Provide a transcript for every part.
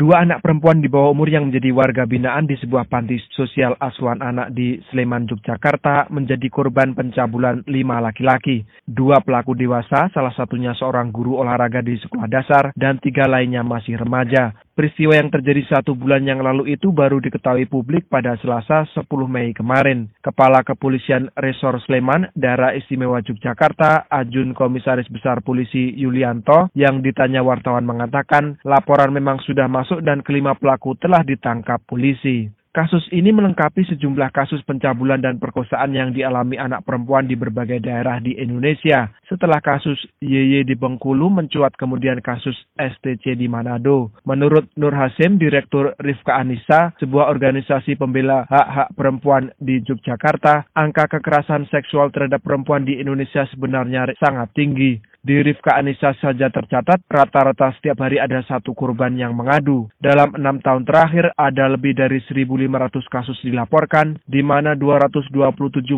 Dua anak perempuan di bawah umur yang menjadi warga binaan di sebuah panti sosial asuhan anak di Sleman, Yogyakarta menjadi korban pencabulan lima laki-laki. Dua pelaku dewasa, salah satunya seorang guru olahraga di sekolah dasar, dan tiga lainnya masih remaja. Peristiwa yang terjadi satu bulan yang lalu itu baru diketahui publik pada Selasa 10 Mei kemarin. Kepala Kepolisian Resor Sleman, Daerah Istimewa Yogyakarta, Ajun Komisaris Besar Polisi Yulianto, yang ditanya wartawan mengatakan laporan memang sudah masuk dan kelima pelaku telah ditangkap polisi. Kasus ini melengkapi sejumlah kasus pencabulan dan perkosaan yang dialami anak perempuan di berbagai daerah di Indonesia. Setelah kasus YY di Bengkulu mencuat kemudian kasus STC di Manado. Menurut Nur Hasim, Direktur Rifka Anissa, sebuah organisasi pembela hak-hak perempuan di Yogyakarta, angka kekerasan seksual terhadap perempuan di Indonesia sebenarnya sangat tinggi. Di Rifka Anissa saja tercatat rata-rata setiap hari ada satu korban yang mengadu. Dalam enam tahun terakhir ada lebih dari 1.500 kasus dilaporkan, di mana 227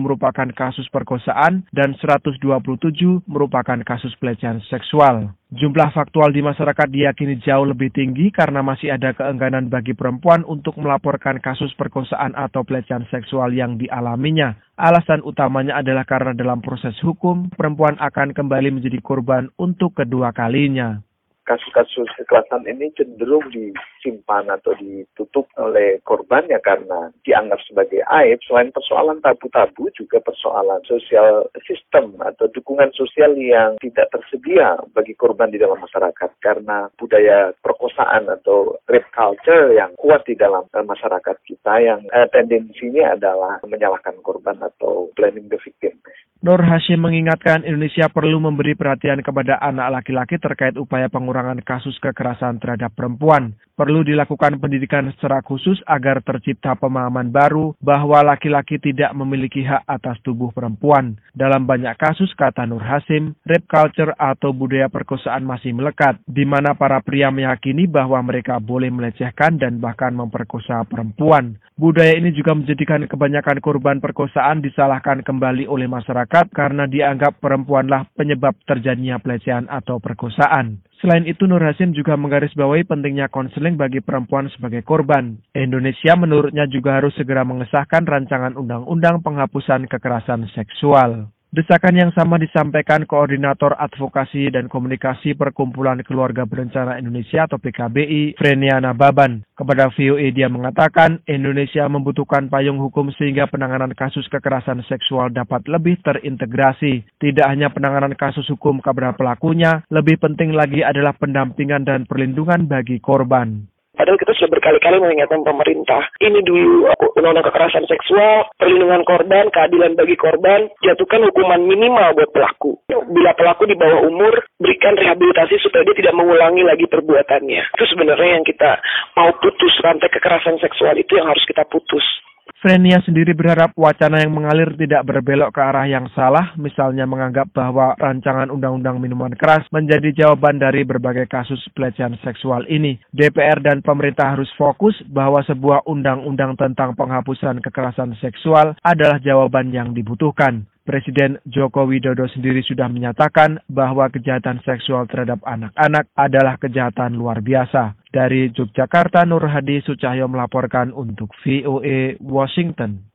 merupakan kasus perkosaan dan 127 merupakan kasus pelecehan seksual. Jumlah faktual di masyarakat diyakini jauh lebih tinggi karena masih ada keengganan bagi perempuan untuk melaporkan kasus perkosaan atau pelecehan seksual yang dialaminya. Alasan utamanya adalah karena dalam proses hukum, perempuan akan kembali menjadi korban untuk kedua kalinya kasus-kasus kekerasan ini cenderung disimpan atau ditutup oleh korban ya karena dianggap sebagai aib. Selain persoalan tabu-tabu juga persoalan sosial sistem atau dukungan sosial yang tidak tersedia bagi korban di dalam masyarakat karena budaya perkosaan atau rape culture yang kuat di dalam eh, masyarakat kita yang eh, tendensinya adalah menyalahkan korban atau blaming the victim. Nur Hashim mengingatkan Indonesia perlu memberi perhatian kepada anak laki-laki terkait upaya pengurangan kasus kekerasan terhadap perempuan. Perlu dilakukan pendidikan secara khusus agar tercipta pemahaman baru bahwa laki-laki tidak memiliki hak atas tubuh perempuan. Dalam banyak kasus, kata Nur Hasim, rape culture atau budaya perkosaan masih melekat, di mana para pria meyakini bahwa mereka boleh melecehkan dan bahkan memperkosa perempuan. Budaya ini juga menjadikan kebanyakan korban perkosaan disalahkan kembali oleh masyarakat karena dianggap perempuanlah penyebab terjadinya pelecehan atau perkosaan. Selain itu, Nur Hasim juga menggarisbawahi pentingnya konseling bagi perempuan sebagai korban. Indonesia menurutnya juga harus segera mengesahkan rancangan undang-undang penghapusan kekerasan seksual. Desakan yang sama disampaikan Koordinator Advokasi dan Komunikasi Perkumpulan Keluarga Berencana Indonesia atau PKBI, Freniana Baban. Kepada VOA dia mengatakan Indonesia membutuhkan payung hukum sehingga penanganan kasus kekerasan seksual dapat lebih terintegrasi. Tidak hanya penanganan kasus hukum kepada pelakunya, lebih penting lagi adalah pendampingan dan perlindungan bagi korban. Padahal kita sudah berkali-kali mengingatkan pemerintah. Ini dulu undang-undang kekerasan seksual, perlindungan korban, keadilan bagi korban, jatuhkan hukuman minimal buat pelaku. Bila pelaku di bawah umur, berikan rehabilitasi supaya dia tidak mengulangi lagi perbuatannya. Itu sebenarnya yang kita mau putus rantai kekerasan seksual itu yang harus kita putus. Frenia sendiri berharap wacana yang mengalir tidak berbelok ke arah yang salah, misalnya menganggap bahwa rancangan undang-undang minuman keras menjadi jawaban dari berbagai kasus pelecehan seksual ini. DPR dan pemerintah harus fokus bahwa sebuah undang-undang tentang penghapusan kekerasan seksual adalah jawaban yang dibutuhkan. Presiden Joko Widodo sendiri sudah menyatakan bahwa kejahatan seksual terhadap anak-anak adalah kejahatan luar biasa. Dari Yogyakarta, Nur Hadi Sucahyo melaporkan untuk VOA Washington.